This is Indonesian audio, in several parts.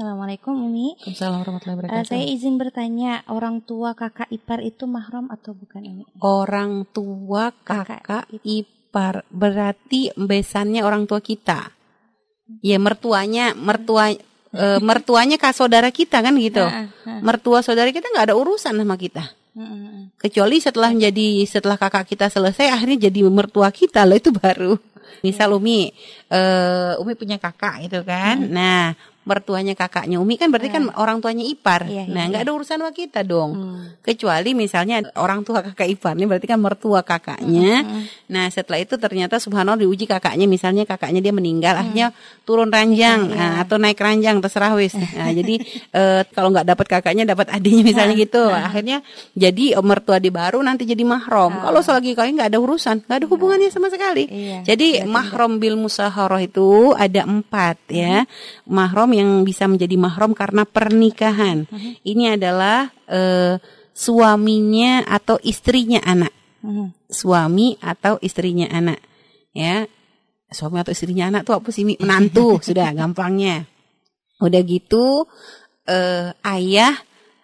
Assalamualaikum Umi. Waalaikumsalam warahmatullahi Eh, wabarakatuh. saya izin bertanya, orang tua kakak ipar itu mahram atau bukan Umi? Orang tua Kakak kakak ipar berarti besannya orang tua kita. Ya mertuanya mertua eh, mertuanya kak saudara kita kan gitu. Mertua saudara kita nggak ada urusan sama kita. Kecuali setelah menjadi setelah kakak kita selesai akhirnya jadi mertua kita loh itu baru. Misal Umi, eh, Umi punya kakak itu kan. Nah, mertuanya kakaknya Umi kan berarti kan orang tuanya ipar. Iya, iya, nah, nggak ada urusan sama kita dong. Hmm. Kecuali misalnya orang tua kakak ipar ini berarti kan mertua kakaknya. Hmm. Nah, setelah itu ternyata subhanallah diuji kakaknya misalnya kakaknya dia meninggal Hmm. akhirnya turun ranjang Iya, nah, atau naik ranjang terserah wis. Nah, jadi eh, kalau nggak dapat kakaknya dapat adiknya misalnya gitu. Akhirnya jadi eh, mertua di baru nanti jadi mahram. Kalau selagi kalian nggak ada urusan, nggak ada hubungannya sama sekali. Iya, Jadi mahram bil musaharah itu ada empat ya. Mahram yang bisa menjadi mahram karena pernikahan. Ini adalah eh, suaminya atau istrinya anak. Hmm. Suami atau istrinya anak. Ya. Suami atau istrinya anak tuh apa sih? Menantu, sudah gampangnya. Udah gitu eh, ayah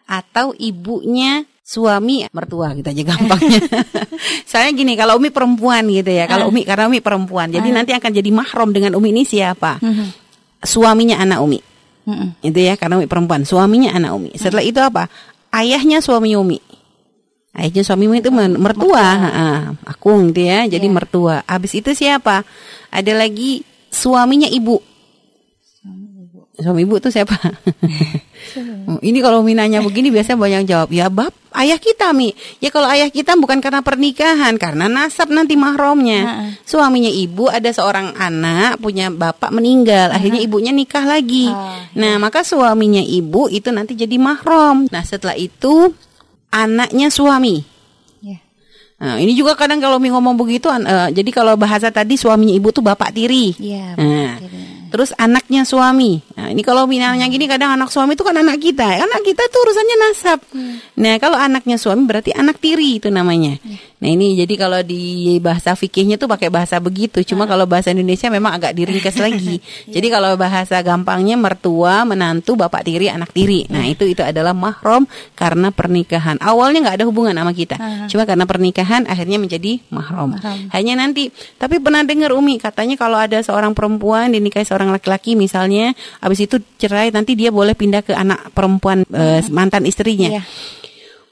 atau ibunya suami mertua gitu aja gampangnya. Soalnya gini, kalau Umi perempuan gitu ya, kalau Umi karena Umi perempuan, jadi nanti akan jadi mahram dengan Umi ini siapa? Suaminya anak Umi. Hmm. Itu ya karena Umi perempuan, suaminya anak Umi. Setelah itu apa? Ayahnya suami Umi. Ayahnya suami Umi itu mertua, Heeh, akung gitu ya. Jadi Iya. mertua. Habis itu siapa? Ada lagi suaminya ibu. Suami ibu itu siapa? Hmm, Ini kalau Umi nanya begini biasanya banyak jawab ya bab ayah kita Mi. Ya kalau ayah kita bukan karena pernikahan, karena nasab nanti mahramnya. Suaminya ibu ada seorang anak punya bapak meninggal, akhirnya ibunya nikah lagi. Ah, Nah maka suaminya ibu itu nanti jadi mahram. Nah setelah itu anaknya suami. Ya. Nah, ini juga kadang kalau Mi ngomong begitu, eh, jadi kalau bahasa tadi suaminya ibu tuh bapak tiri. Iya. Nah, betul. Terus anaknya suami. Nah, ini kalau minalnya gini kadang anak suami itu kan anak kita. Anak kita tuh urusannya nasab. Nah, kalau anaknya suami berarti anak tiri itu namanya. Nah, ini jadi kalau di bahasa fikihnya tuh pakai bahasa begitu. Cuma kalau bahasa Indonesia memang agak diringkas lagi. Jadi kalau bahasa gampangnya mertua, menantu, bapak tiri, anak tiri. Nah, itu itu adalah mahram karena pernikahan. Awalnya nggak ada hubungan sama kita. Cuma karena pernikahan akhirnya menjadi. Mahram. Hanya nanti, tapi pernah dengar Umi katanya kalau ada seorang perempuan dinikahi seorang laki-laki misalnya, habis itu cerai nanti dia boleh pindah ke anak perempuan eh, mantan istrinya. Iya.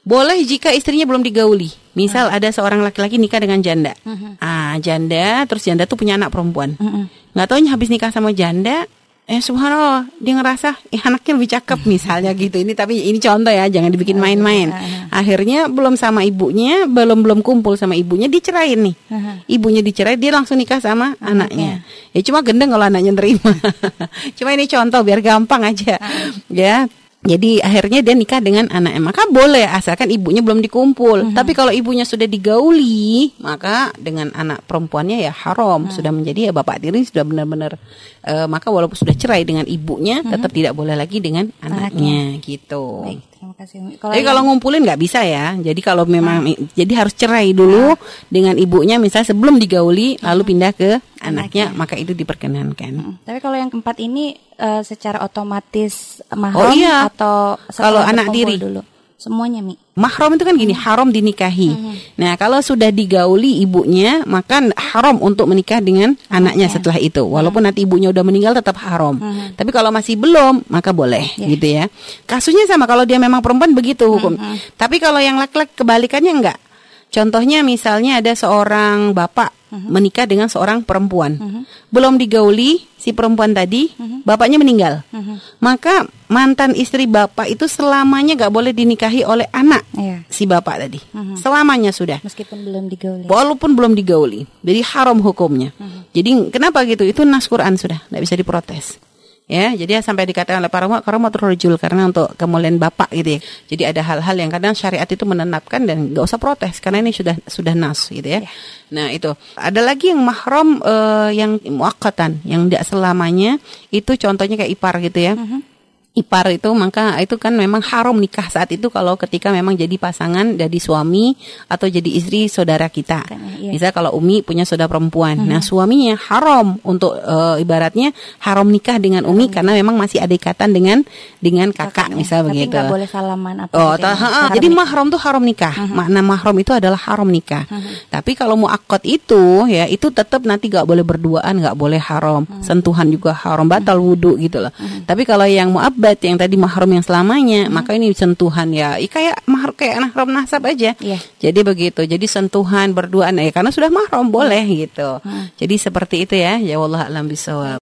Boleh jika istrinya belum digauli. Misal ada seorang laki-laki nikah dengan janda. Ah, janda terus janda tuh punya anak perempuan. Mm-mm. Nggak taunya habis nikah sama janda Eh subhanallah dia ngerasa eh anaknya lebih cakep misalnya gitu. Ini tapi ini contoh ya jangan dibikin main-main. Akhirnya belum sama ibunya belum belum kumpul sama ibunya dicerain nih. Ibunya dicerai dia langsung nikah sama anaknya. Ya cuma gendeng kalau anaknya nerima. Cuma ini contoh biar gampang aja. Ya jadi akhirnya dia nikah dengan anaknya maka boleh asalkan ibunya belum dikumpul. Tapi kalau ibunya sudah digauli maka dengan anak perempuannya ya haram. Sudah menjadi ya bapak tiri sudah benar-benar eh, maka walaupun sudah cerai dengan ibunya tetap tidak boleh lagi dengan anaknya, gitu. Baik, kasih Umi. Kalau jadi yang- kalau ngumpulin nggak bisa ya. Jadi kalau memang jadi harus cerai dulu dengan ibunya misalnya sebelum digauli lalu pindah ke anaknya, maka itu diperkenankan. Mm. Tapi kalau yang keempat ini eh, secara otomatis Oh, mahram iya. atau Kalau anak diri. dulu? Semuanya Mi. Mahram itu kan gini, haram dinikahi. Nah, kalau sudah digauli ibunya, maka haram untuk menikah dengan anaknya setelah itu. Walaupun nanti ibunya udah meninggal tetap haram. Tapi kalau masih belum, maka boleh gitu ya. Kasusnya sama kalau dia memang perempuan begitu hukum. Tapi kalau yang laki-laki kebalikannya enggak. Contohnya misalnya ada seorang bapak menikah dengan seorang perempuan. Belum digauli si perempuan tadi, bapaknya meninggal. Maka mantan istri bapak itu selamanya gak boleh dinikahi oleh anak Iya. si bapak tadi. Selamanya sudah. Meskipun belum digauli. Walaupun belum digauli. Jadi haram hukumnya. Jadi kenapa gitu? Itu nas Quran sudah, tidak bisa diprotes. Ya, jadi sampai dikatakan oleh para ulama karamatul rajul karena untuk kemuliaan bapak gitu ya. Jadi ada hal-hal yang kadang syariat itu menetapkan dan nggak usah protes karena ini sudah sudah nas gitu ya. Nah, itu. Ada lagi yang mahram eh, yang muakkatan, yang tidak selamanya itu contohnya kayak ipar gitu ya. Ipar itu maka itu kan memang haram nikah saat itu kalau ketika memang jadi pasangan jadi suami atau jadi istri saudara kita. Kan, iya. Misal kalau Umi punya saudara perempuan, nah suaminya haram untuk eh, ibaratnya haram nikah dengan Umi karena memang masih ada ikatan dengan dengan kakak, Kakaknya. misal Tapi begitu. boleh salaman apa Oh, gitu ya, ha- jadi nikah. mahram tuh haram nikah. Makna mahram itu adalah haram nikah. Tapi kalau muakkad itu ya itu tetap nanti nggak boleh berduaan, nggak boleh haram. Sentuhan juga haram, batal wudhu gitu loh. Tapi kalau yang muabbat yang tadi mahram yang selamanya, maka ini sentuhan ya. i- kayak mahram kayak mahram nasab aja. Iya. Jadi begitu. Jadi sentuhan berduaan ya karena sudah mahram boleh gitu. Jadi seperti itu ya. Ya Allah alam bisawab.